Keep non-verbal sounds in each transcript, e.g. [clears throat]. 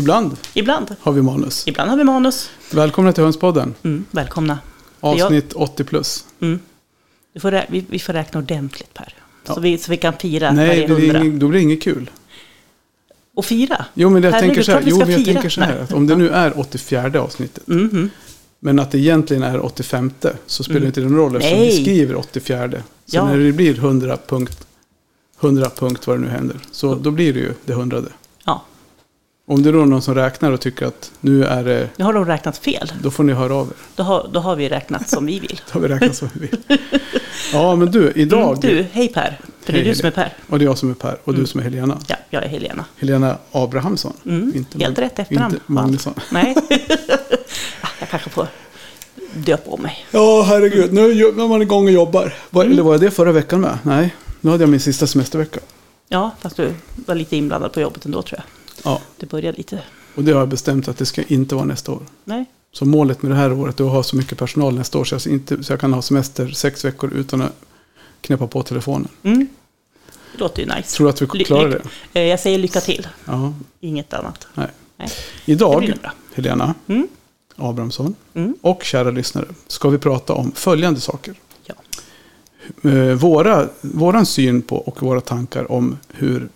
Ibland Ibland. har vi manus. Ibland har vi manus. Välkomna till Hönspodden. Mm, välkomna. Avsnitt 80 plus. Mm. Vi, får vi, vi får räkna ordentligt Per. Ja. Så, vi, så vi kan fira Nej, varje hundra. inget, då blir det inget kul. Och fira. Jo, men jag Herregud, tänker så här. Jo, men jag tänker så här. Nej. Att om det nu är 84 avsnittet. Mhm. Men att det egentligen är 85 så spelar Mm. inte någon roll eftersom Nej. vi skriver 84. Så Ja. när det blir 100 punkt, 100 punkt vad det nu händer. Så då blir det ju det hundrade. Om det är någon som räknar och tycker att nu är det, nu har de räknat fel. då får ni höra av er. Då har, då har vi räknat som vi vill. [laughs] Då har vi räknat som vi vill. Ja, men du, idag. Mm, du, hej Per. För det är Hej, du som är Per. Och det är jag som är Per och du Mm. som är Helena. Ja, jag är Helena. Helena Abrahamsson. Mm, Inte helt Mag- rätt efternamn. Inte Magnusson. [laughs] Nej. [laughs] Ah, jag kanske får döpa om mig. Ja, herregud. Nu är man igång och jobbar. Var, Mm. Eller var jag det förra veckan med? Nej, nu hade jag min sista semestervecka. Ja, fast du var lite inblandad på jobbet ändå tror jag. Ja, Det började lite... och det har jag bestämt att det ska inte vara nästa år. Nej. Så målet med det här året är att ha så mycket personal nästa år så jag, inte, så jag kan ha semester sex veckor utan att knäppa på telefonen. Mm. Det låter ju nice. Tror du att vi klarar det? Eh, Jag säger lycka till. Ja, Inget annat. nej. Nej. Idag. Helena Mm. Abrahamsson Mm. och kära lyssnare, ska vi prata om följande saker. Ja. Eh, Våra, våran syn på och våra tankar om hur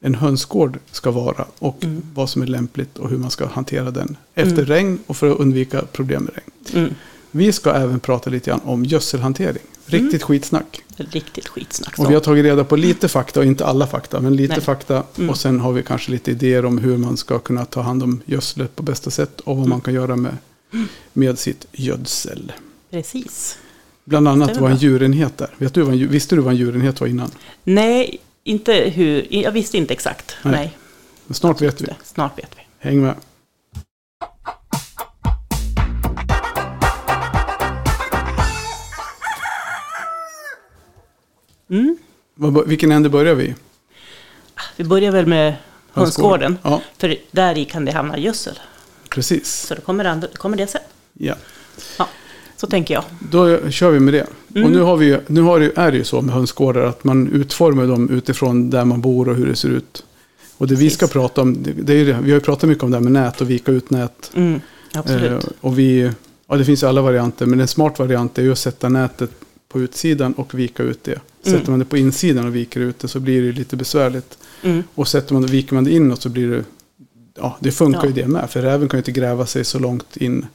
en hönsgård ska vara och Mm. vad som är lämpligt och hur man ska hantera den efter Mm. regn och för att undvika problem med regn. Mm. Vi ska även prata lite grann om gödselhantering. Riktigt Mm. skitsnack. Riktigt skitsnack. Och vi har tagit reda på lite fakta och inte alla fakta, men lite Nej. fakta. Mm. Och sen har vi kanske lite idéer om hur man ska kunna ta hand om gödslet på bästa sätt och vad Mm. man kan göra med, med sitt gödsel. Precis. Bland annat vad en djurenhet är. Vet du vad en, visste du vad en djurenhet var innan? Nej, inte hur... Jag visste inte exakt. Nej. Nej. Men snart vet vi. Snart vet vi. Häng med. Mm. Vilken ände börjar vi? Vi börjar väl med hönsgården. Ja, För där i kan det hamna gödsel. precis. Så då kommer, andra, kommer det sen. Ja. Ja, så tänker jag. Då kör vi med det. Mm. Och nu, har vi, nu har det, är det ju så med hönsgårdar att man utformar dem utifrån där man bor och hur det ser ut. Och det vi ska Precis. prata om, det, är vi har ju pratat mycket om det här med nät och vika ut nät. Mm, absolut. Eh, och vi, ja det finns ju alla varianter, men en smart variant är ju att sätta nätet på utsidan och vika ut det. Sätter Mm. man det på insidan och viker ut det så blir det lite besvärligt. Mm. Och sätter man, viker man det inåt så blir det, ja det funkar Ja. ju det med. För räven kan ju inte gräva sig så långt in.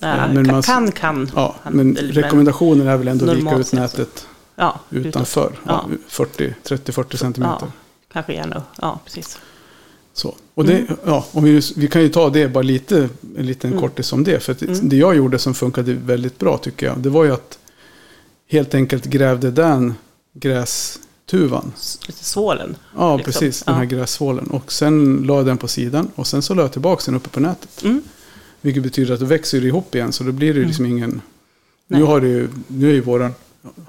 Ja, men kan, man- kan, kan. Ja, men rekommendationen är väl ändå att vika ut nätet Ja, utanför. Ja. Ja. 40, 30-40 centimeter. Ja, kanske gärna. Ja, precis. Så. Och det, ja, om vi, vi kan ju ta det bara lite, en liten Mm. kortis om det. För att Mm. det jag gjorde som funkade väldigt bra tycker jag. Det var ju att helt enkelt grävde den grästuvan. Lite svålen. Ja, Liksom. precis. Den här Ja. grässvålen. Och sen la jag den på sidan. Och sen så la jag tillbaka den uppe på nätet. Mm. Vilket betyder att det växer det ihop igen. Så då blir det ju liksom ingen... Nu, har det ju, nu är ju våran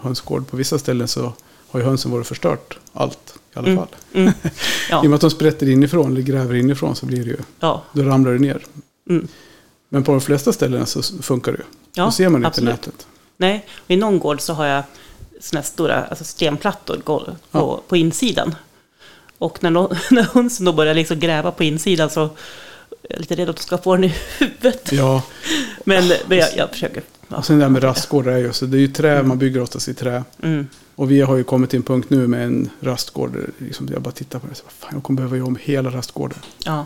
hönsgård på vissa ställen så har ju hönsen varit förstört. Allt i alla Mm. fall. Mm. [laughs] I och Ja, med att de sprätter inifrån eller gräver inifrån så blir det ju... ja. Då ramlar det ner. Mm. Men på de flesta ställen så funkar det ju. ja Då ser man inte nätet. Nej, och i någon gård så har jag här stora alltså stenplattor på, Ja. på insidan. Och när, nå- [laughs] när hönsen då börjar liksom gräva på insidan så är jag lite rädd att de ska få den i huvudet. Ja, Men, men jag, jag försöker. Ja. och sen det här med rastgårdar är ju så. Det är ju trä, man bygger oftast i trä. Mm. Och vi har ju kommit till en punkt nu med en rastgård. Liksom jag bara tittar på det. Så, fan, jag kommer behöva göra om hela rastgården. Ja.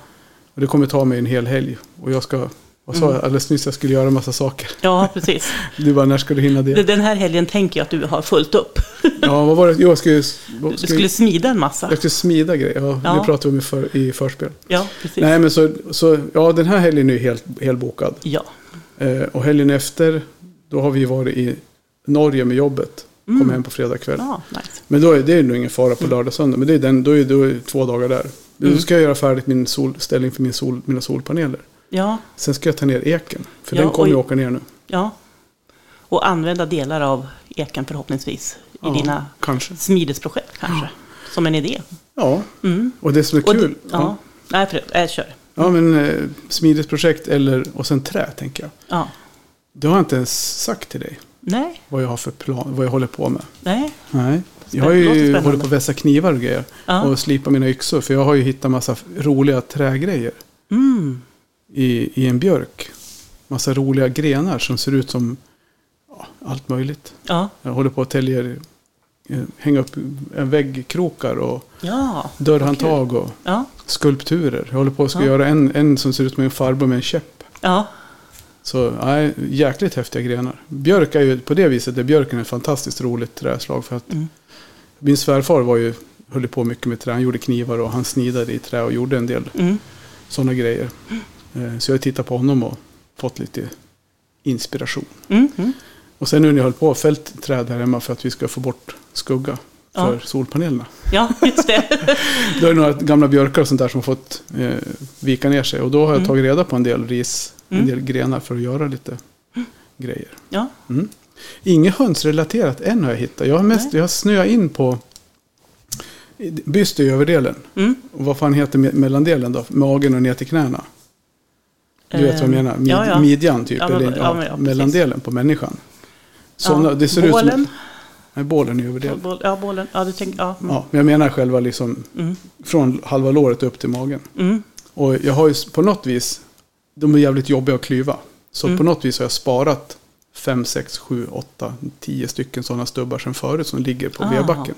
Och det kommer ta mig en hel helg. Och jag ska, vad sa Mm. jag alldeles nyss? Jag skulle göra en massa saker. ja, precis. [laughs] Du bara, när ska du hinna det? Den här helgen tänker jag att du har fullt upp. [laughs] Ja, vad var det? Jo, Jag skulle, vad Du skulle, smida en massa. jag skulle smida grejer. Ja, Ja. Det pratade vi om i, för, i förspel. Ja, precis. Nej, men så, så, ja, den här helgen är helt, helt bokad. Ja. Eh, och helgen efter, då har vi varit i Norge med jobbet. Mm. Kom hem på fredag kväll. ja, nice. Men då är det nog ingen fara på lördag söndag. Men det är den, då, är, då är det två dagar där. Då Mm. ska jag göra färdigt min solställning för min sol, mina solpaneler. Ja, Sen ska jag ta ner eken. För Ja, den kommer ju och- åka ner nu. ja. Och använda delar av eken förhoppningsvis i Ja, dina Kanske. smidesprojekt kanske. Som en idé. Ja, Mm. och det som är Och kul. d- ja. Ja. Nej, för, jag kör. ja, men eh, smidesprojekt eller, och sen trä tänker jag. Ja. Det har jag inte ens sagt till dig. Nej, Vad jag har för plan, vad jag håller på med. nej. Nej. Jag har ju hållit på att vässa knivar och grejer. Ja. Och slipa mina yxor. För jag har ju hittat massa roliga trägrejer. Mm. I, i en björk. Massa roliga grenar som ser ut som ja, allt möjligt. Ja. Jag håller på att täljer, eh, hänga upp en väggkrokar och Ja. dörrhandtag och Ja. skulpturer. Jag håller på att ska göra en, en som ser ut som en farbror med en käpp. Så nej, jäkligt häftiga grenar. Björk är ju på det viset, är björken ett fantastiskt roligt träslag. För att Mm. Min svärfar var ju, höll på mycket med trä. Han gjorde knivar och han snidade i trä och gjorde en del Mm. sådana grejer. Eh, Så jag har tittat på honom och fått lite inspiration. Mm. Mm. Och sen nu när jag höll på att fällt träd här hemma för att vi ska få bort skugga för Ja. solpanelerna. Ja, just det. [laughs] Då är det några gamla björkar och sånt där som har fått eh, vika ner sig. Och då har jag Mm. tagit reda på en del ris, en Mm. del grenar för att göra lite grejer. Ja. Mm. Inget hönsrelaterat än har jag hittat. Jag har, mest, Nej. jag har snöat in på byst i överdelen. Mm. Och vad fan heter me- mellandelen då? Magen och ner till knäna. Du vet vad jag menar? Mid, Ja, ja. Midjan typ. Ja, men- eller, ja, men mellandelen på människan. Såna. Det ser ut bålen. som... Nej, bålen i överdelen. Bål- Ja, bålen. Ja, du tänker... Ja. Mm. Ja, men jag menar själva liksom Mm. från halva låret upp till magen. Mm. Och jag har ju på något vis, de är jävligt jobbiga att klyva. Så Mm. på något vis har jag sparat 5, 6, 7, 8, 10 stycken sådana stubbar sedan förut som ligger på Ah, vedbacken.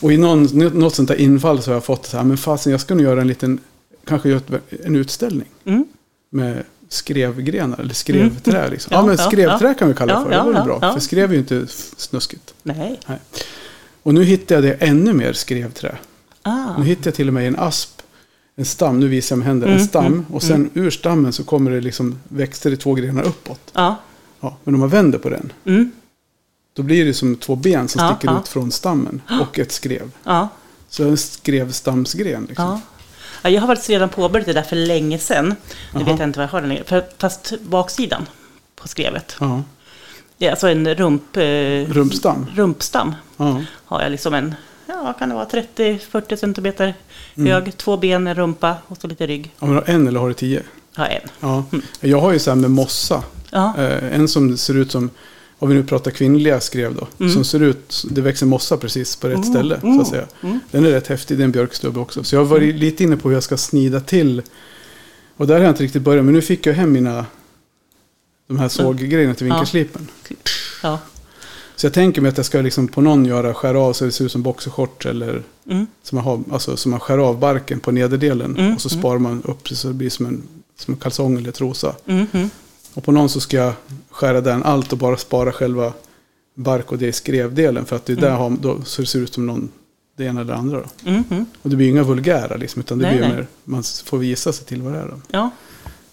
Och i någon, något sånt där infall så har jag fått så här, men fasen jag ska nog göra en liten, kanske göra en utställning Mm. Med skrevgrenar eller skrevträ. Liksom. Ja, Ja, men ja, skrevträ kan vi kalla det Ja, för, ja, det var ja, bra. ja. För skrev är ju inte snuskigt. Nej. Och nu hittade jag det ännu mer skrevträ. Ah. Nu hittade jag till och med en asp, en stam, nu visar jag med händer, en Mm, stam. mm, och sen ur stammen så kommer det liksom växter i två grenar uppåt. Ja. Ja, men om man vänder på den, Mm. då blir det som två ben som Ja, sticker ja. ut från stammen och ett skrev. Ja. Så en skrevstamsgren. Liksom. Ja. ja. Jag har faktiskt redan påbörjat det där för länge sedan. Nu Jaha. vet jag inte vad jag har nere. För, fast baksidan på skrevet. Ja. Det är alltså en rump, eh, Rumpstam. rumpstam. Ja. Har jag liksom en, ja kan det vara, 30-40 centimeter Mm. hög. Två ben, en rumpa och så lite rygg. Ja, men har en eller har du tio? Ja, en. Ja. Jag har ju så här med mossa. Ja. Eh, en som ser ut som, om vi nu pratar kvinnliga skrev då. Mm. Som ser ut, det växer mossa precis på rätt Mm, ställe. Så mm, att säga. mm. Den är rätt häftig, det är en björkstubbe också. Så jag har varit lite inne på hur jag ska snida till. Och där har jag inte riktigt börjat, men nu fick jag hem mina de här såggrejerna till Ja. vinkelslipen. Ja. Så jag tänker mig att jag ska liksom på någon göra skära av så det ser ut som boxershorts eller Mm. som man, har, alltså, som man skär av barken på nederdelen. Mm, Och så mm. sparar man upp det så det blir som en, som en kalsong eller trosa. Och på någon så ska jag skära den allt och bara spara själva bark och det i skrevdelen. För att det är där Mm. har, då, så det ser ut som någon, det ena eller det andra. Då. Mm. Och det blir ju inga vulgära liksom, utan det Nej, blir nej. mer, man får visa sig till vad det är. Då. Ja.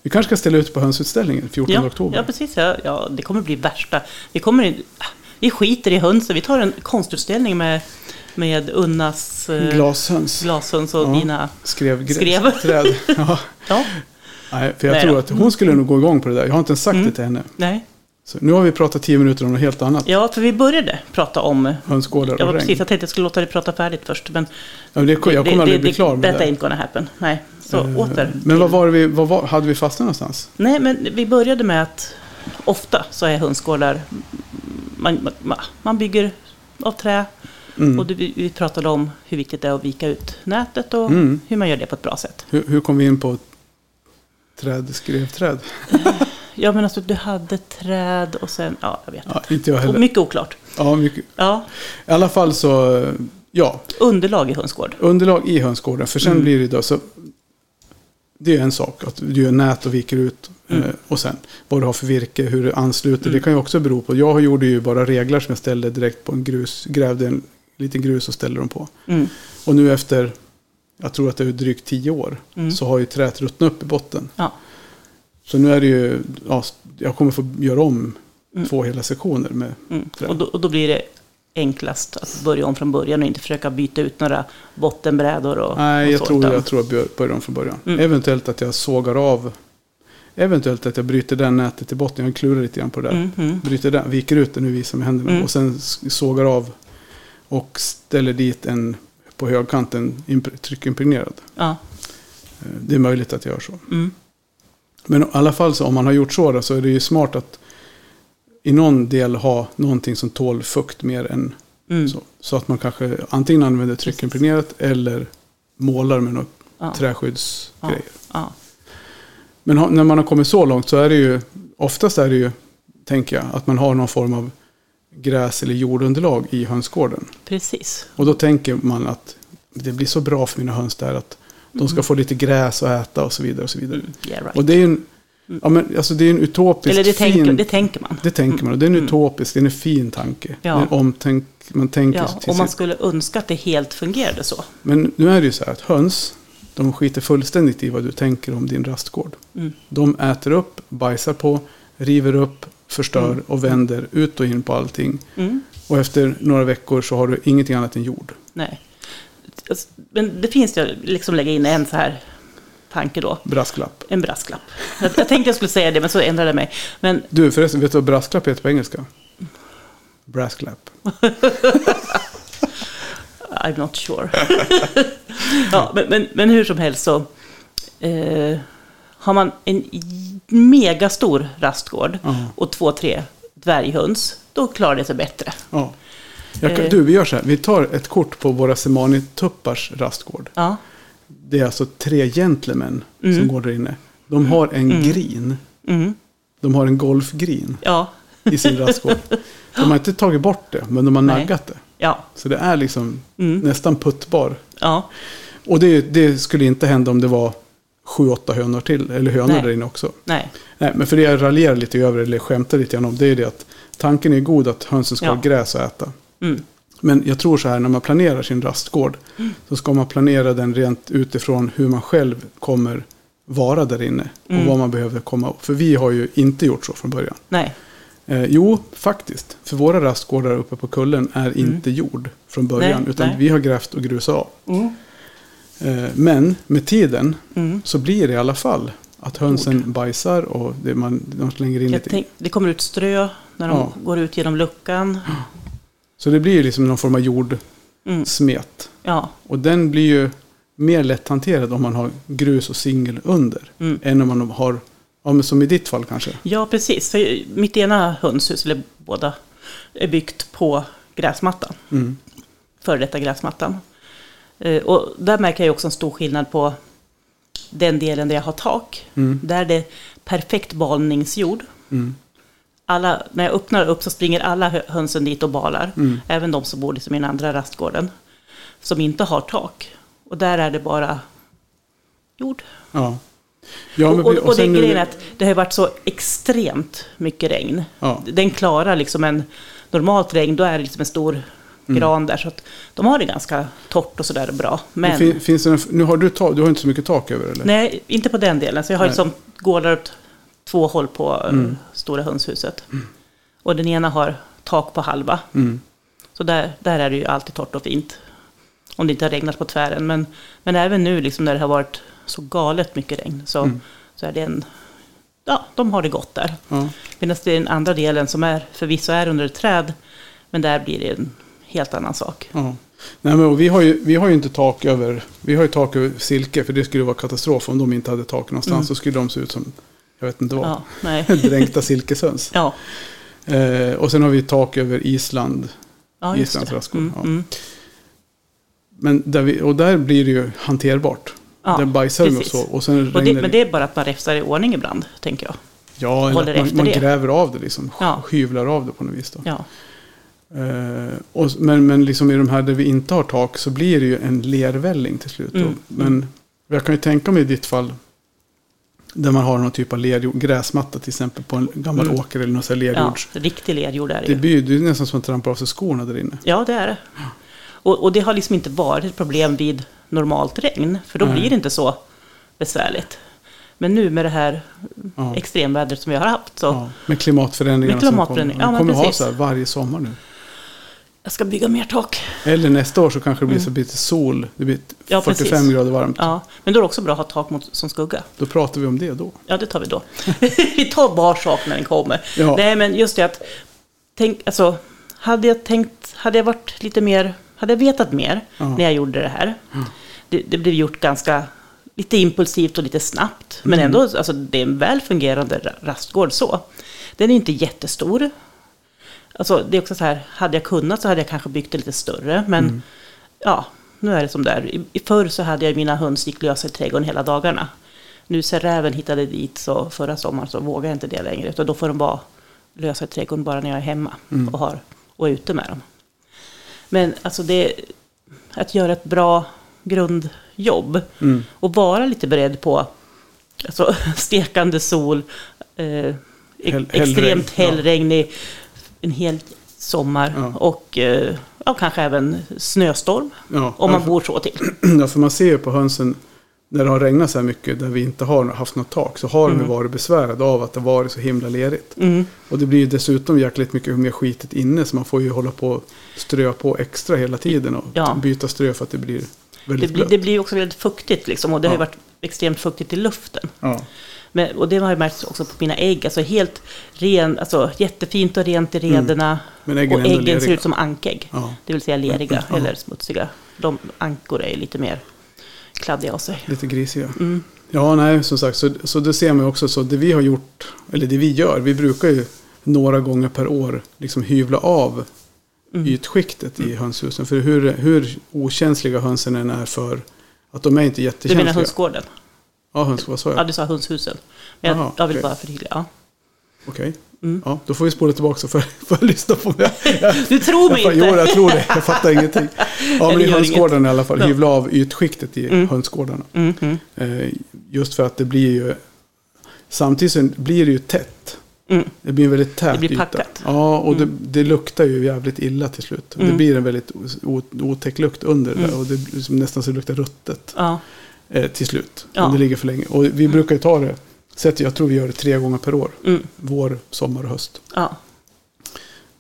Vi kanske ska ställa ut på hönsutställningen 14 Ja, oktober. ja, precis. Ja, ja, det kommer bli värsta. Vi, kommer, vi skiter i hönsen. Vi tar en konstutställning med, med Unnas eh, Glashöns. glashöns och Ja. dina... Skrev, Skrev. träd. [laughs] Ja. Ja, Nej, för jag Nej tror då. att hon skulle nog gå igång på det där. Jag har inte ens sagt Mm. det till henne. nej. Så nu har vi pratat 10 minuter om något helt annat. Ja, för vi började prata om... Hönsgårdar Ja, och regn. precis. Jag tänkte jag skulle låta dig prata färdigt först. Men Ja, det, jag kommer det, aldrig det, bli klar med Detta det. ain't gonna happen. Nej, så Eh, åter. Men vad var vi, vad var, hade vi fastnat någonstans? Nej, men vi började med att ofta så är hönsgårdar... Man, man, man bygger av trä. Mm. Och det, vi pratade om hur viktigt det är att vika ut nätet och Mm. hur man gör det på ett bra sätt. Hur, hur kom vi in på träd, skrevträd? [laughs] Ja, men alltså du hade träd och sen... Ja, jag vet Ja, inte jag inte. heller. Mycket oklart. Ja, mycket. Ja, I alla fall så, ja, underlag i hönsgård. underlag i hönsgården. För sen Mm. blir det då så, det är en sak att du gör nät och viker ut. Mm. Eh, och sen vad du har för virke, hur det ansluter. Mm. Det kan ju också bero på. Jag gjorde ju bara reglar som jag ställde direkt på en grus. Grävde en liten grus och ställde dem på. Mm. Och nu efter, jag tror att det är drygt tio år, Mm. så har ju träet ruttnat upp i botten. Ja. Så nu är det ju, ja, jag kommer få göra om Mm. två hela sektioner med Mm. Trä. Och, då, och då blir det enklast att börja om från början och inte försöka byta ut några bottenbrädor och, Nej, och jag tror, jag tror jag bör- börjar om från början. Mm. Eventuellt att jag sågar av. Eventuellt att jag bryter den nätet i botten. Jag klurar lite grann på det där. Mm, mm. Bryter den, viker ut den nu visar med händerna. Mm. Och sen sågar av. Och ställer dit en på högkanten imp- tryckimpregnerad. Ja. Eh, Det är möjligt att jag gör så. Mm. Men i alla fall så om man har gjort så då, så är det ju smart att i någon del ha någonting som tål fukt mer än Mm. så. Så att man kanske antingen använder tryckimpregnerat eller målar med något Ja. träskyddsgrejer. Ja. Men ha, när man har kommit så långt så är det ju, oftast är det ju, tänker jag, att man har någon form av gräs eller jordunderlag i hönsgården. Precis. Och då tänker man att det blir så bra för mina höns där att de ska få lite gräs att äta och så vidare. Och så vidare. Yeah, right. Och det är en, ja, men, alltså det är en utopisk Eller det, fin... tänker, det tänker man. det tänker man. Och det är en utopisk, det är en fin tanke. Ja. Omtänk, man tänker Ja, och man skulle önska att det helt fungerade så. Men nu är det ju så här att höns, de skiter fullständigt i vad du tänker om din rastgård. Mm. De äter upp, bajsar på, river upp, förstör och vänder ut och in på allting. Mm. Och efter några veckor så har du ingenting annat än jord. Nej. Men det finns ju liksom lägga in en så här tanke då. Brasklapp. En brasklapp. Jag, jag tänkte jag skulle säga det, men så ändrade jag mig. Men Du förresten, vet du vad brasklapp heter på engelska? Brasklapp. [laughs] I'm not sure. [laughs] ja, men, men, men hur som helst så eh, har man en megastor rastgård Ja. och två, tre dvärghöns, då klarar det sig bättre. ja. Kan, Eh. du, vi gör så här. Vi tar ett kort på våra Semani-tuppars rastgård. Ja, Det är alltså tre gentlemän Mm. som går där inne. De har en grin. mm, De har en golfgrin ja, i sin rastgård. De har inte tagit bort det, men de har Nej. naggat det. ja, Så det är liksom Mm. nästan puttbar. Och det, det skulle inte hända om det var sju, åtta hönor till, eller hönor Nej. där inne också. nej, Nej, men för det jag raljerar lite över, eller skämtar lite grann om, det är det att tanken är god att hönsen ska Ja. ha gräs att äta. mm, Men jag tror så här, när man planerar sin rastgård, så ska man planera den rent utifrån hur man själv kommer vara där inne. Och Mm. vad man behöver komma. För vi har ju inte gjort så från början. nej, Eh, jo, faktiskt. För våra rastgårdar uppe på kullen är inte jord från början. Mm. Nej, utan nej. vi har grävt och grusat av. mm, men med tiden mm. så blir det i alla fall att hönsen bajsar och det man, de slänger in Jag lite. tänk, det kommer ut strö när de Ja. går ut genom luckan. Så det blir ju liksom någon form av jordsmet. Mm, ja, Och den blir ju mer lätthanterad om man har grus och singel under. mm. Än om man har, ja men som i ditt fall kanske. ja, precis. För mitt ena hönshus, eller båda, är byggt på gräsmattan. Mm. före detta gräsmattan. Eh, Och där märker jag också en stor skillnad på den delen där jag har tak. Mm. Där det är perfekt balningsjord. Mm. Alla, när jag öppnar upp så springer alla hö- hönsen dit och balar. Mm. Även de som bor liksom i den andra rastgården. Som inte har tak. Och där är det bara jord. Ja. Ja, men och, vi- och, och det är grejen att det har varit så extremt mycket regn. Ja. Den klarar liksom en normalt regn, då är det liksom en stor Mm. gran där. Så att de har det ganska torrt och sådär bra. Men Fin, finns det nu har du, tak, du har inte så mycket tak över eller? nej, inte på den delen. Så jag har Nej. liksom gårdar åt två håll på Mm. stora hönshuset. Och den ena har tak på halva. Mm. Så där, där är det ju alltid torrt och fint. Om det inte har regnat på tvären. Men, men även nu liksom när det har varit så galet mycket regn så, Mm. så är det en... Ja, de har det gott där. Ja. Medan det är den andra delen som är förvisso är under ett träd. Men där blir det en helt annan sak. Ja. Nej, men vi, har ju, vi har ju inte tak över, vi har ju tak över silke för det skulle vara katastrof om de inte hade tak någonstans. Mm. Så skulle de se ut som, jag vet inte vad, Ja, [laughs] dränkta silkeshöns. Ja, Eh, och sen har vi tak över Island. ja Islands rastgård, Mm, ja. mm. Men där vi, och där blir det ju hanterbart. Ja, där bajsar de och precis. så. Och sen Och det, men det är bara att man räfsar i ordning ibland, tänker jag. Ja, eller man, man gräver av det liksom. Ja. Hyvlar av det på något vis. Då. Ja, Eh, och, men, men liksom i de här där vi inte har tak så blir det ju en lervälling till slut. Mm. Men jag kan ju tänka mig i ditt fall. Där man har någon typ av lerjord, gräsmatta till exempel på en gammal Mm. åker eller någon sån här ja lerjords. riktig lerjord är det Det ju. blir det är nästan som att trampa av sig skorna där inne. Ja, det är det. Och, och det har liksom inte varit ett problem vid normalt regn. För då Nej. blir det inte så besvärligt. Men nu med det här Ja. extremvädret som vi har haft så Ja, med klimatförändringarna Med klimatförändring, som ja, kommer. Vi kommer ha så här varje sommar nu. Jag ska bygga mer tak. Eller nästa år så kanske det blir så lite sol. Det blir Mm. Ja, 45 precis. grader varmt. Ja, men då är det också bra att ha tak mot, som skugga. Då pratar vi om det då. Ja, det tar vi då. [laughs] vi tar var sak när den kommer. Ja. Nej, men just det att... Tänk, alltså, hade jag tänkt... Hade jag varit lite mer... Hade jag vetat mer Ja. när jag gjorde det här. Det, det blev gjort ganska... Lite impulsivt och lite snabbt. Men Mm. ändå, alltså, det är en väl fungerande ra- rastgård så. Den är inte jättestor. Alltså, det är också så här, hade jag kunnat så hade jag kanske byggt det lite större. Men Mm. ja, nu är det som det är. Förr så hade jag mina höns gick lösa i trädgården hela dagarna. nu sen räven hittade dit så förra sommaren så vågar jag inte det längre. Utan då får de vara lösa i trädgården bara när jag är hemma Mm. och, har, och är ute med dem. Men alltså det, att göra ett bra grundjobb Mm. och vara lite beredd på alltså, [laughs] stekande sol, eh, Häll- extremt hällregn, ja. hällregnig en hel sommar Ja. och eh, ja, kanske även snöstorm Ja, om man ja, bor så till. för, ja, för man ser ju på hönsen när det har regnat så här mycket där vi inte har haft något tak så har de Mm. varit besvärade av att det varit så himla lerigt. Mm. Och det blir ju dessutom jäkligt mycket mer skitigt inne så man får ju hålla på och strö på extra hela tiden och Ja. byta strö för att det blir Det, väldigt blir, blött. det blir också väldigt fuktigt liksom, och det har ju varit extremt fuktigt i luften. Men, och det har jag märkt också på mina ägg. Alltså helt ren, alltså jättefint och rent i rederna. Men äggen och äggen ser ut som ankägg. Ja, Det vill säga leriga Ja. eller smutsiga. De ankor är lite mer kladdiga av sig. lite grisiga. Mm. Ja, nej, som sagt, så, så det ser man också så. Det vi har gjort, eller det vi gör, vi brukar ju några gånger per år liksom hyvla av Mm. ytskiktet i hönshusen. För hur, hur okänsliga hönsen än är för att de är inte Du jättekänsliga. menar hönsgården? Ja, höns, vad sa jag? Ja, du sa hönshusen. Men jag, jag vill okej. bara förtydliga. Okej. Mm. Ja, då får vi spola tillbaka får, [laughs] får jag lyssna på mig. Du tror mig Jag, inte! jo, jag tror det. Jag fattar ingenting. [laughs] Ja, men det i gör hönsgården i alla fall. Hyvla av ytskiktet i Mm. hönsgårdarna. Mm, mm, Eh, just för att det blir ju... Samtidigt så blir det ju tätt. mm. Det blir en väldigt tät Det blir yta. packat. Ja, och Mm. det, det luktar ju jävligt illa till slut. Det Mm. blir en väldigt otäck lukt under det där. Mm. Och det som nästan så det luktar ruttet Ja, eh, till slut. Ja. Om det ligger för länge. Och vi brukar ju ta det. Sätt, jag tror vi gör det tre gånger per år. mm, Vår, sommar och höst. ja.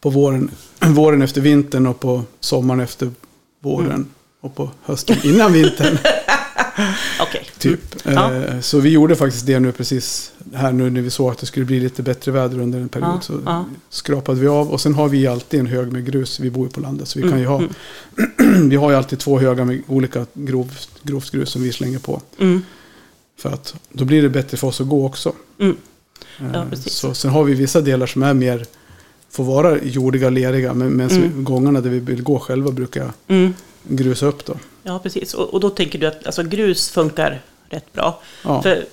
På våren, [clears throat] våren efter vintern och på sommaren efter våren. Mm. Och på hösten innan vintern. [laughs] [laughs] okej. Typ. Ja. Eh, Så vi gjorde faktiskt det nu precis här nu när vi såg att det skulle bli lite bättre väder under en period. Ja, så ja. skrapade vi av och sen har vi alltid en hög med grus. Vi bor ju på landet så vi kan ju ha. Mm, [clears throat] vi har ju alltid två högar med olika grov, grovt grus som vi slänger på. mm, För att då blir det bättre för oss att gå också. mm. Eh. Så sen har vi vissa delar som är mer får vara jordiga, leriga. Men, Mm. gångarna där vi vill gå själva brukar jag Mm. grusa upp då. Ja, precis. Och, och då tänker du att alltså, grus funkar rätt bra. Ja. För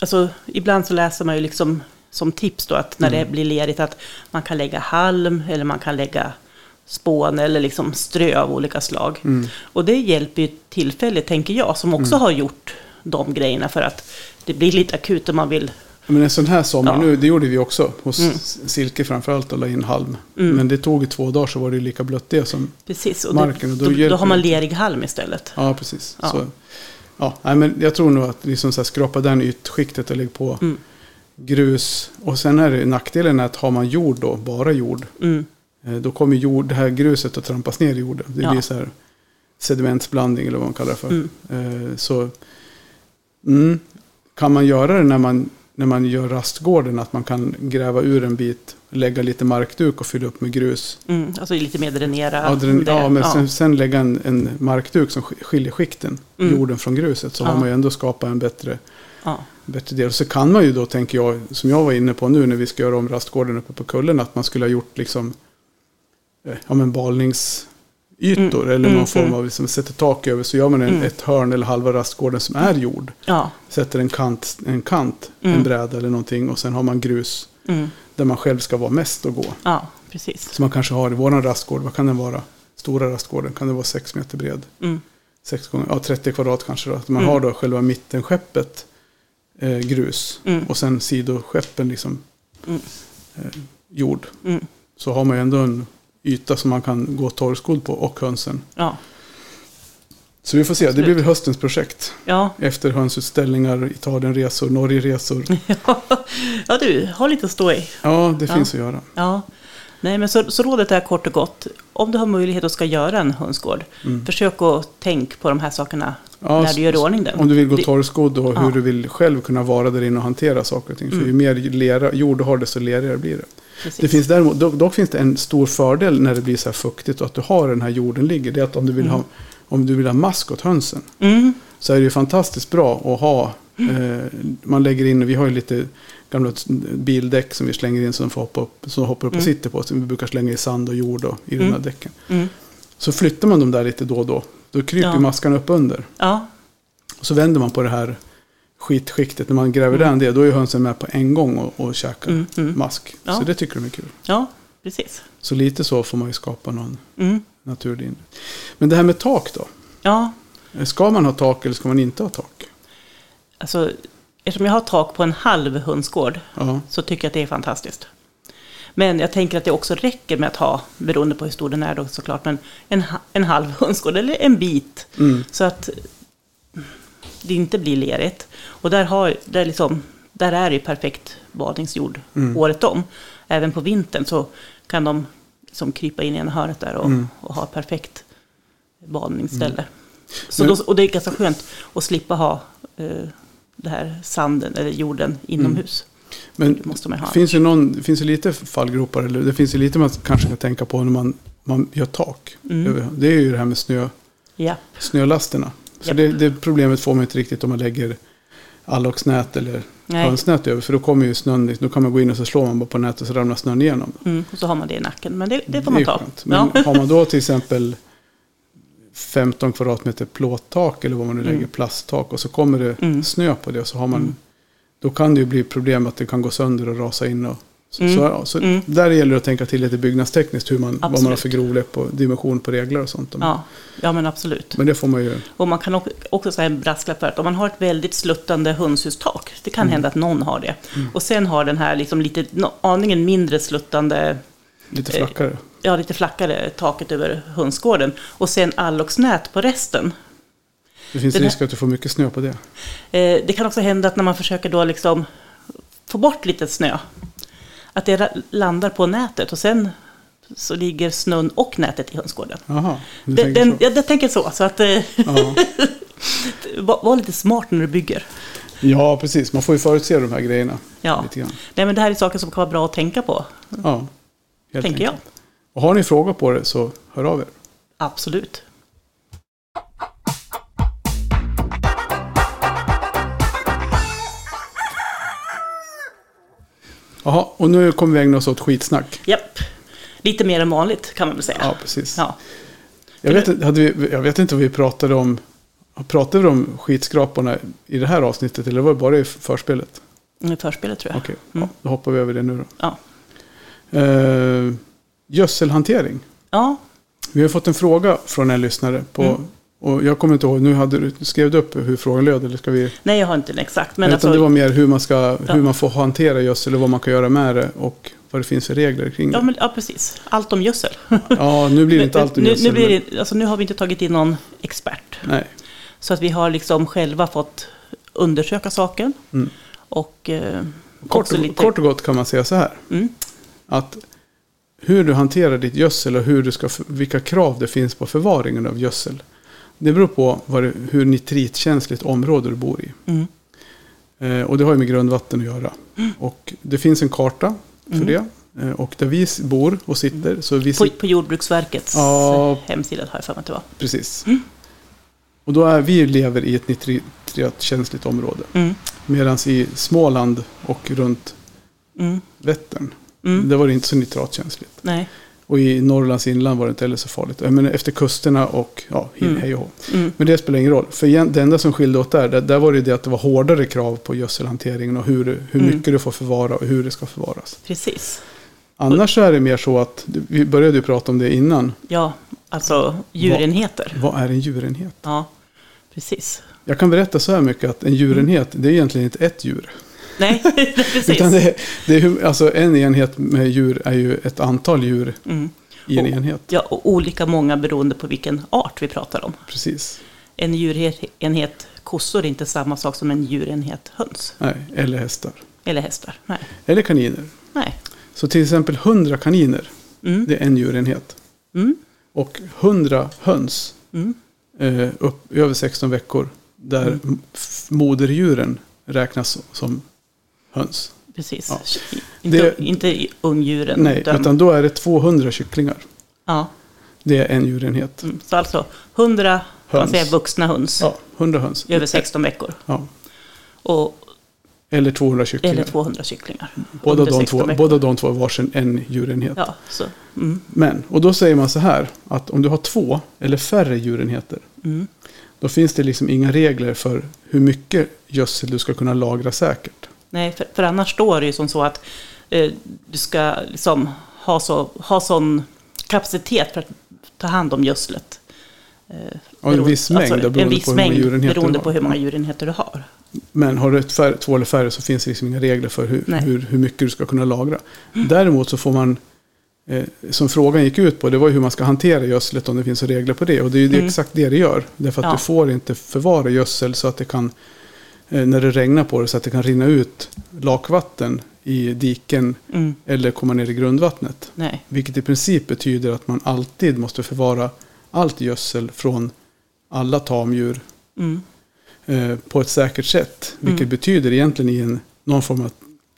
alltså, ibland så läser man ju liksom som tips då att när Mm. det blir lerigt att man kan lägga halm eller man kan lägga spån eller liksom strö av olika slag. Mm. Och det hjälper ju tillfälligt, tänker jag, som också har gjort de grejerna för att det blir lite akut om man vill. Men en sån här sommar Ja. nu, det gjorde vi också. Hos Mm. Silke framförallt och la in halm. Mm. Men det tog ju två dagar så var det lika blött det som... Precis, och Marken, och då, då då, har man lerig halm istället. Ja, precis. Ja. Så, ja, nej, men jag tror nog att liksom så här, skrapa den ytskiktet och lägga på Mm. grus. Och sen är det nackdelen är att har man jord då, bara jord. Mm. eh, Då kommer jord, det här gruset att trampas ner i jorden. Det Ja. blir så här sedimentsblandning eller vad man kallar det för. Mm. Eh, Så mm, kan man göra det när man, när man gör rastgården, att man kan gräva ur en bit, lägga lite markduk och fylla upp med grus. Mm. Alltså lite mer dränera. Ja, det. ja men Ja. Sen, sen lägga en, en markduk som sk- skiljer skikten, Mm. jorden från gruset, så Ja. har man ju ändå skapat en bättre, bättre del. Så kan man ju då, tänker jag, som jag var inne på nu när vi ska göra om rastgården uppe på kullen, att man skulle ha gjort liksom, eh, ja men balningsytor Mm. eller Mm, någon form mm. av, liksom, sätter tak över, så gör man en, Mm. ett hörn eller halva rastgården som är jord. ja. Sätter en kant, en kant, Mm. en bräda eller någonting och sen har man grus Mm. där man själv ska vara mest och gå. ja, precis. Så man kanske har i våran rastgård, vad kan den vara? Stora rastgården, kan det vara sex meter bred? Mm. 6 gånger, ja 30 kvadrat kanske då. Att man Mm. har då själva mittenskeppet eh, grus Mm. och sen sidoskeppen liksom Mm. eh, jord. Mm. Så har man ju ändå en yta som man kan gå torrskodd på och hönsen. Ja. Så vi får se, det Absolut. blir väl höstens projekt. Ja. Efter hönsutställningar, Italienresor, Norgeresor. [laughs] ja, du har lite att stå i. Ja, det Ja. finns att göra. Ja. Nej, men så, så rådet är kort och gott. Om du har möjlighet och ska göra en hönsgård, Mm. försök att tänka på de här sakerna Ja, när du gör i ordning den. Om du vill gå Det- torrskodd och Ja. hur du vill själv kunna vara där inne och hantera saker och ting. För Mm. ju mer lera, jord du har desto lerigare blir det. Precis. Det finns däremot, dock, dock finns det en stor fördel när det blir så här fuktigt och att du har den här jorden ligger. Det är att om du vill, Mm. ha, om du vill ha mask åt hönsen Mm. så är det fantastiskt bra att ha. Eh, man lägger in, vi har ju lite gamla bildäck som vi slänger in som får hoppa upp, som hoppar upp och Mm. sitter på. Som vi brukar slänga i sand och jord och, i de Mm. här däcken. Mm. Så flyttar man dem där lite då och då. Då kryper Ja. maskarna upp under. Ja. Och så vänder man på det här skitskiktet, när man gräver mm. det, då är hönsen med på en gång och, och käkar Mm, mm. mask. Ja. Så det tycker de är kul. Ja, precis. Så lite så får man ju skapa någon Mm. naturlig inre. Men det här med tak då? Ja, Ska man ha tak eller ska man inte ha tak? alltså eftersom jag har tak på en halv hönsgård Ja, så tycker jag att det är fantastiskt. Men jag tänker att det också räcker med att ha, beroende på hur stor den är då såklart, men en, en halv hönsgård eller en bit. mm. Så att det inte blir lerigt. Och där, har, där, liksom, där är det ju perfekt badningsjord Mm. året om. Även på vintern så kan de som krypa in i en hörnet där och, Mm. och ha perfekt badningsställe. Så Men- då, och det är ganska skönt att slippa ha eh, det här sanden eller jorden inomhus. Men Det måste man ha. det finns ju någon, det finns ju lite fallgropar, eller det finns ju lite man kanske kan tänka på när man, man gör tak. Mm. Det är ju det här med snö, Ja, snölasterna. För Japp. det, det problemet får man inte riktigt om man lägger alloxnät eller hönsnät över. För då kommer ju snön, då kan man gå in och så slår man bara på nätet och så ramlar snön igenom. Mm, och så har man det i nacken. Men det, det får man ju ta. skönt. Men Ja. har man då [laughs] till exempel 15 kvadratmeter plåttak eller vad man nu lägger, Mm. plasttak och så kommer det Mm. snö på det och så har man, Mm. då kan det ju bli problem att det kan gå sönder och rasa in. Och, så Mm. så, så Mm. där gäller det att tänka till lite byggnadstekniskt hur man, vad man har för grovlek och dimension på regler och sånt. Ja, ja, men absolut. Men det får man ju, Och man kan också säga en brasklapp för att om man har ett väldigt sluttande hönshustak, det kan Mm. hända att någon har det, och sen har den här liksom lite, aningen mindre sluttande, lite Eh, flackare. ja lite flackare taket över hönsgården, och sen alloxnät på resten. Det finns den risk att du får mycket snö på det. Eh, det kan också hända att när man försöker då liksom få bort lite snö, att det landar på nätet och sen så ligger snön och nätet i hönsgården. Jaha, du Den, tänker den, så. jag, jag tänker så, så att eh, [laughs] var, var lite smart när du bygger. ja, precis. Man får ju förutse de här grejerna Ja. lite grann. Nej, men det här är saker som kan vara bra att tänka på, Ja, helt tänker jag. enkelt. Och har ni frågor på det så hör av er. Absolut. Jaha, och nu kommer vi ägna oss åt skitsnack. Japp. Lite mer än vanligt kan man väl säga. Ja, precis. Ja. Jag, vet, vi, jag vet inte vad vi pratade om. Pratade vi om skitskraporna i det här avsnittet eller var det bara i förspelet? I förspelet tror jag. Okej, Mm. ja, då hoppar vi över det nu då. Ja. Uh, gödselhantering. ja, Vi har fått en fråga från en lyssnare. På, Mm. Och jag kommer inte ihåg, nu hade du, skrev du upp hur frågan löd? Eller ska vi, nej jag har inte den exakt. Men utan alltså, det var mer hur man, ska, Ja. hur man får hantera gödsel och vad man kan göra med det. Och vad det finns för regler kring det. ja, men, ja, precis. Allt om gödsel. [laughs] Ja, nu blir det inte alltid nu, gödsel. nu, blir men- det, alltså, nu har vi inte tagit in någon expert. Nej. Så att vi har liksom själva fått undersöka saken. Mm. Och eh, Kort, och, lite... kort och gott kan man säga så här. Mm, Att hur du hanterar ditt gödsel och hur du ska, vilka krav det finns på förvaringen av gödsel. Det beror på det, hur nitritkänsligt område du bor i. mm, Eh, och det har ju med grundvatten att göra. Och det finns en karta för Mm. det. Eh, och där vi bor och sitter så vi på, på Jordbruksverkets Ja. eh, hemsida har jag för mig att det var. precis. Mm. Och då är vi lever i ett nitritkänsligt område. Mm, Medan i Småland och runt mm, Vättern, mm, där var det inte så nitratkänsligt. nej, Och i Norrlands inland var det inte heller så farligt. Jag menar, efter kusterna och ja, Mm. hej och hå. mm, Men det spelar ingen roll. För igen, det enda som skilde åt där, där, var det det att det var hårdare krav på gödselhanteringen och hur, hur Mm. mycket du får förvara och hur det ska förvaras. precis. Annars är det mer så att, vi började ju prata om det innan, Ja, alltså djurenheter. vad är en djurenhet? Ja, precis. Jag kan berätta så här mycket att en djurenhet, det är egentligen inte ett djur. [laughs] Nej, precis. Utan det, det är, alltså en enhet med djur är ju ett antal djur Mm. i en Och- enhet. Ja, och olika många beroende på vilken art vi pratar om. Precis. En djurenhet kossor är inte samma sak som en djurenhet höns. Nej, eller hästar. Eller hästar. Nej. Eller kaniner. Nej. Så till exempel 100 kaniner, Mm. det är en djurenhet. Mm. Och 100 höns Mm. eh, upp över 16 veckor. Där Mm. moderdjuren räknas som höns. Precis. Ja. Inte, Det- inte ungdjuren. Nej, utan, utan då är det 200 kycklingar. ja. Det är en djurenhet. Mm. Så alltså 100 kan man Höns. säga, vuxna höns Ja, 100 höns. över 16 veckor. Ja. Och, Eller 200 kycklingar. eller 200 kycklingar. båda, de 16 två, veckor. båda de två är varsin en djurenhet. Ja, så. Mm. Men, och då säger man så här. Att om du har två eller färre djurenheter. Mm. Då finns det liksom inga regler för hur mycket gödsel du ska kunna lagra säkert. Nej, för, för annars står det ju som så att eh, du ska liksom ha, så, ha sån kapacitet för att ta hand om gödslet. Eh, Ja, en beroende- viss mängd, alltså, beroende en viss på hur många mängd beroende du på har. hur många djurenheter du har. Men har du ett färre, två eller färre så finns det liksom inga regler för hur, hur, hur mycket du ska kunna lagra. Däremot så får man, eh, som frågan gick ut på, det var ju hur man ska hantera gödslet om det finns regler på det. Och det är ju det Mm. exakt det det gör. Därför att Ja. du får inte förvara gödsel så att det kan, när det regnar på det, så att det kan rinna ut lakvatten i diken Mm, eller komma ner i grundvattnet. nej, Vilket i princip betyder att man alltid måste förvara allt gödsel från alla tamdjur mm, eh, på ett säkert sätt. Vilket Mm. betyder egentligen i en, någon form av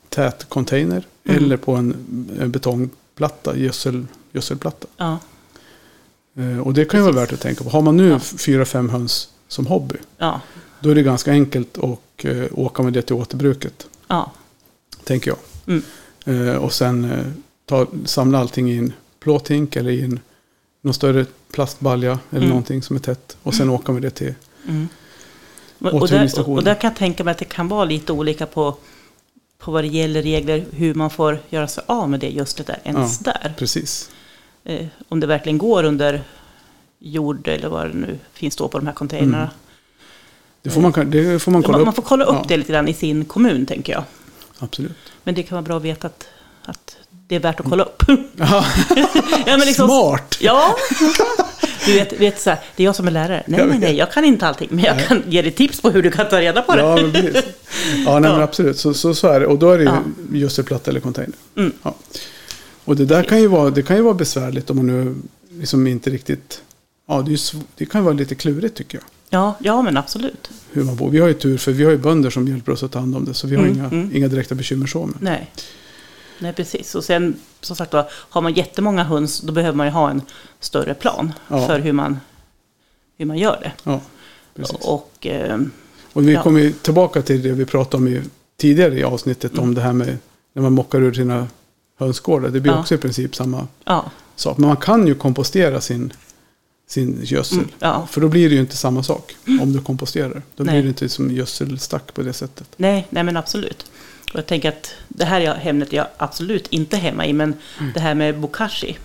tät container Mm. eller på en, en betongplatta, gödsel, gödselplatta. ja, Eh, och det kan ju vara värt att tänka på. Har man nu Ja. fyra, fem höns som hobby, ja, då är det ganska enkelt att eh, åka med det till återbruket, ja, tänker jag. Mm. Eh, och sen eh, ta, samla allting i en plåthink eller i en någon större plastbalja eller Mm. någonting som är tätt. Och sen åka med det till mm. Och, där, och, där kan jag tänka mig att det kan vara lite olika på, på vad det gäller regler, hur man får göra sig av med det gödslet där, ens där. Precis. Eh, om det verkligen går under jord eller vad det nu finns då på de här containrarna. Mm. Det får man, det får man kolla Man, upp. man får kolla upp Ja. det lite grann i sin kommun, tänker jag. Absolut. Men det kan vara bra att veta att, att det är värt att kolla upp. [laughs] [laughs] Ja, men liksom, smart! Ja. Du vet, vet så här, det är jag som är lärare. Nej, nej, nej, jag kan inte allting. Men jag kan ge dig tips på hur du kan ta reda på det. Ja, men precis. Ja, nej, men absolut. Så, så, så är det. Och då är det ju Ja. gödselplatta eller container. Mm. Ja. Och det där kan ju, vara, det kan ju vara besvärligt om man nu liksom inte riktigt... Ja, det, ju det kan vara lite klurigt tycker jag. Ja, ja, men absolut. Hur man bor. Vi har ju tur för vi har ju bönder som hjälper oss att ta hand om det. Så vi har Mm, inga, mm. inga direkta bekymmer så. Men. Nej. Nej, precis. Och sen, som sagt då, har man jättemånga höns, då behöver man ju ha en större plan Ja. för hur man, hur man gör det. Ja, precis. Och, eh, Och vi Ja. kommer tillbaka till det vi pratade om i, tidigare i avsnittet. Mm. Om det här med när man mockar ur sina hönsgårdar. Det blir Ja. också i princip samma sak. Men man kan ju kompostera sin, sin gödsel. mm, ja. För då blir det ju inte samma sak om du komposterar. Då Nej. blir det inte som gödselstack på det sättet. Nej, nej, men absolut. Och jag tänker att det här är ämnet jag absolut inte hemma i, men Mm. det här med bokashi.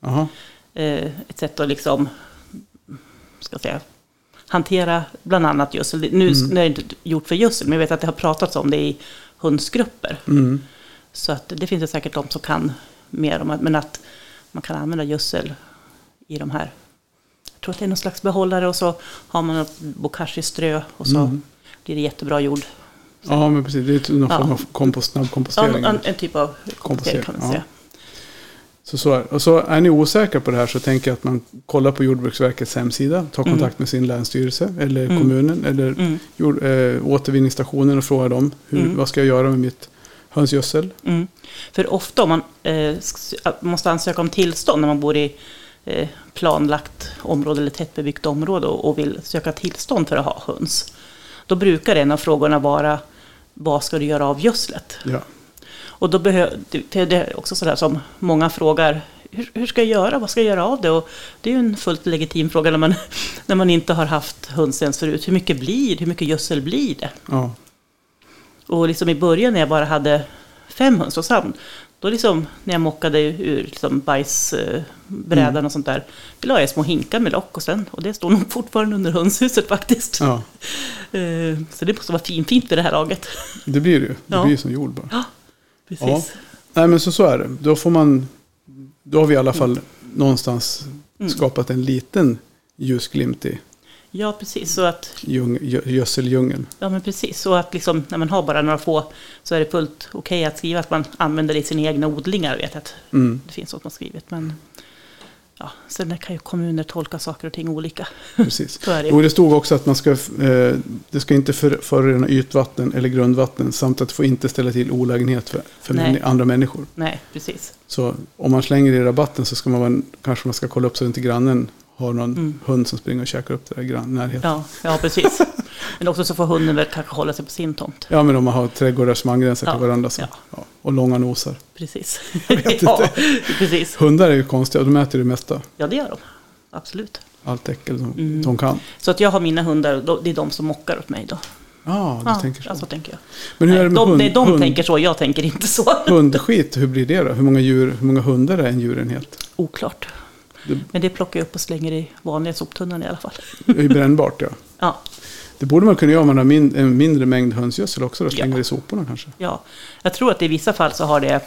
Jaha, eh, ett sätt att liksom, ska säga, hantera bland annat gödsel. Nu, Mm. nu är det inte gjort för gödsel, men jag vet att det har pratats om det i hönsgrupper. mm. Så att det finns det säkert de som kan mer om, att- men att man kan använda gödsel i de här. Tror att det är någon slags behållare och så har man ett bokashi-strö och så Mm. blir det jättebra jord. ja men precis. Det är någon Ja. form av kompost, snabb Ja, en, en typ av kompostering kan man ja. säga. Så, så är. Och så är ni osäkra på det här så tänker jag att man kollar på Jordbruksverkets hemsida. Tar Mm. kontakt med sin länsstyrelse eller Mm. kommunen eller Mm, jord, eh, återvinningsstationen och frågar dem. Hur, Mm. Vad ska jag göra med mitt hönsgödsel? mm. För ofta om man eh, måste ansöka om tillstånd när man bor i planlagt område eller tättbebyggt område och, vill söka tillstånd för att ha höns. Då brukar en av frågorna vara vad ska du göra av gödslet? Ja. Och då behöver, det, det är också sådär som många frågar, hur, hur ska jag göra, vad ska jag göra av det? Och det är ju en fullt legitim fråga när man, [laughs] när man inte har haft höns ens förut. Hur mycket blir det? Hur mycket gödsel blir det? Ja. Och liksom i början när jag bara hade fem höns och sam, då liksom när jag mockade ur liksom bajsbrädan Mm. och sånt där, då la jag små hinkar med lock och sen, och det står nog fortfarande under hönshuset faktiskt. ja, [laughs] Eh, Så det måste vara finfint vid det här laget. [laughs] det blir det ju. Det Ja. blir som jord bara. Ja, precis. Ja. Nej men så, så är det. Då får man, då har vi i alla fall någonstans Mm. skapat en liten ljusglimt i Ja, precis. Så att djung, gö- gödseldjungeln. Ja, men precis. Så att liksom, när man har bara några få så är det fullt okej att skriva att man använder det i sina egna odlingar. Vet att Mm, det finns sånt man skrivit. Men ja, sen kan ju kommuner tolka saker och ting olika. precis. [laughs] Det ju. det stod också att man ska, eh, det ska inte för, förorena ytvatten eller grundvatten samt att det får inte ställa till olägenhet för, för Nej. män, andra människor. Nej, precis. Så om man slänger i rabatten så ska man vara, kanske man ska kolla upp så att inte grannen har någon Mm. hund som springer och käkar upp det där i grann, närheten. Ja. Ja, ja, precis. Men också så får hunden väl kanske hålla sig på sin tomt. men om man har trädgårdar som angränsar till Ja, varandra. Så, ja. ja. Och långa nosar. Precis. [laughs] [laughs] ja, precis. Hundar är ju konstiga, de äter det mesta. Ja, det gör de. Absolut. allt äckel de, Mm. de kan. Så att jag har mina hundar, det är de som mockar åt mig då. Ja, du Ja, tänker så. ja, så tänker jag. Men hur är Nej, det med de, hund, det är de hund, tänker så, jag tänker inte så. hundskit? Hur blir det då? Hur många, djur, hur många hundar är en djurenhet? Oklart. Det- Men det plockar jag upp och slänger i vanliga soptunnan i alla fall. Ju brännbart ja. [laughs] Ja, Det borde man kunna göra om man har min, en mindre mängd hönsgödsel också. Då, Ja. slänga det i soporna kanske. ja. Jag tror att i vissa fall så har det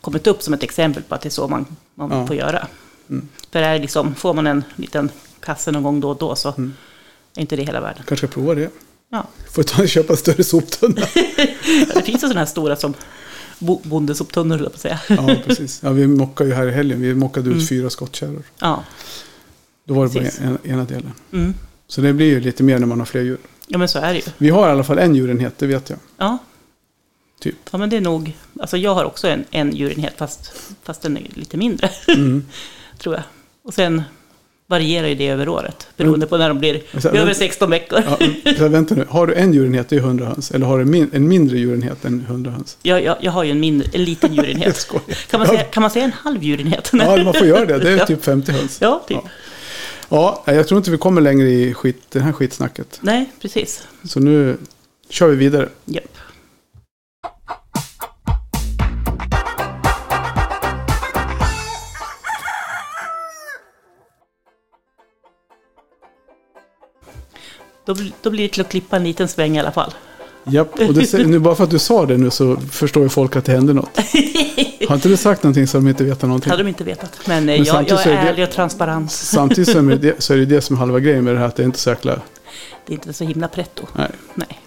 kommit upp som ett exempel på att det är så man, man Ja. får göra. Mm. För är liksom, får man en liten kasse någon gång då och då så Mm. är inte det hela världen. Kanske ska prova det. Ja. Får ta och köpa en större soptunna. [laughs] Det finns ju sådana här stora som bo- bondesoptunnor, höll jag på att säga. ja, precis. Ja, vi mockade ju här i helgen. Vi mockade ut Mm. fyra skottkärror. Ja. Då var det Precis. en, ena delen. Mm. Så det blir ju lite mer när man har fler djur. ja, men så är det ju. Vi har i alla fall en djurenhet, det vet jag. Ja. Typ. ja, men det är nog... Alltså jag har också en, en djurenhet, fast, fast den är lite mindre, Mm. [laughs] tror jag. Och sen varierar ju det över året, beroende på när de blir så- över 16 veckor. Ja, vänta nu. Har du en djurenhet, det är 100 höns. Eller har du min, en mindre djurenhet än 100 höns? Jag, jag, jag har ju en, mindre, en liten djurenhet. [laughs] Kan man, säga, kan man säga en halv djurenhet? Ja, man får göra det. Det är [laughs] Ja. typ 50 höns. Ja, typ. Ja, jag tror inte vi kommer längre i skit, det här skitsnacket. Nej, precis. Så nu kör vi vidare. Japp. Då, blir- då blir det till att klippa en liten sväng i alla fall. Japp, och det, nu bara för att du sa det nu så förstår ju folk att det hände något. Har inte du sagt någonting så de inte vet någonting? hade de inte vetat. Men, eh, Men jag, jag är är det- ärlig och transparent. [laughs] Samtidigt så är, det, så är det det som är halva grejen med det här, att det är inte så jäkla... Det är inte så himla pretto. Nej. Nej.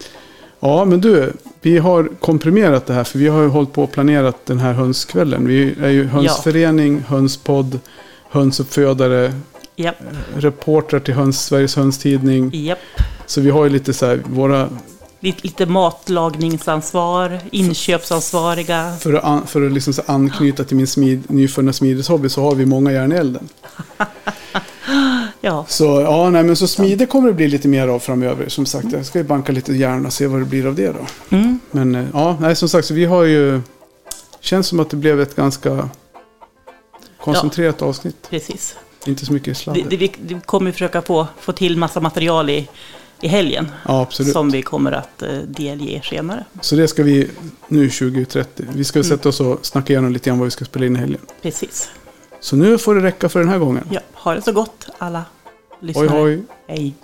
Ja, men du, vi har komprimerat det här för vi har ju hållit på och planerat den här hönskvällen. Vi är ju hönsförening, hönspodd, hönsuppfödare, Japp, reportrar till höns, Sveriges hönstidning. japp. Så vi har ju lite så här, våra, Lite, lite matlagningsansvar, inköpsansvariga. för att, för att liksom så anknyta till min smid, nyfunna smideshobby så har vi många järn i elden. [laughs] Ja, Så ja, nej men så smider kommer det bli lite mer av framöver. Som sagt, jag ska ju banka lite järn och se vad det blir av det då. mm, Men eh, ja, nej som sagt, så vi har ju... Känns som att det blev ett ganska koncentrerat avsnitt. precis. Inte så mycket sladder. det, vi, vi kommer försöka få, få till massa material i, i helgen. Ja. Som vi kommer att eh, delge senare. Så det ska vi nu 2030. Vi ska Mm. sätta oss och snacka igenom lite grann vad vi ska spela in i helgen. Precis. Så nu får det räcka för den här gången. Ja, ha det så gott alla lyssnare. Hoj hoj! Hej.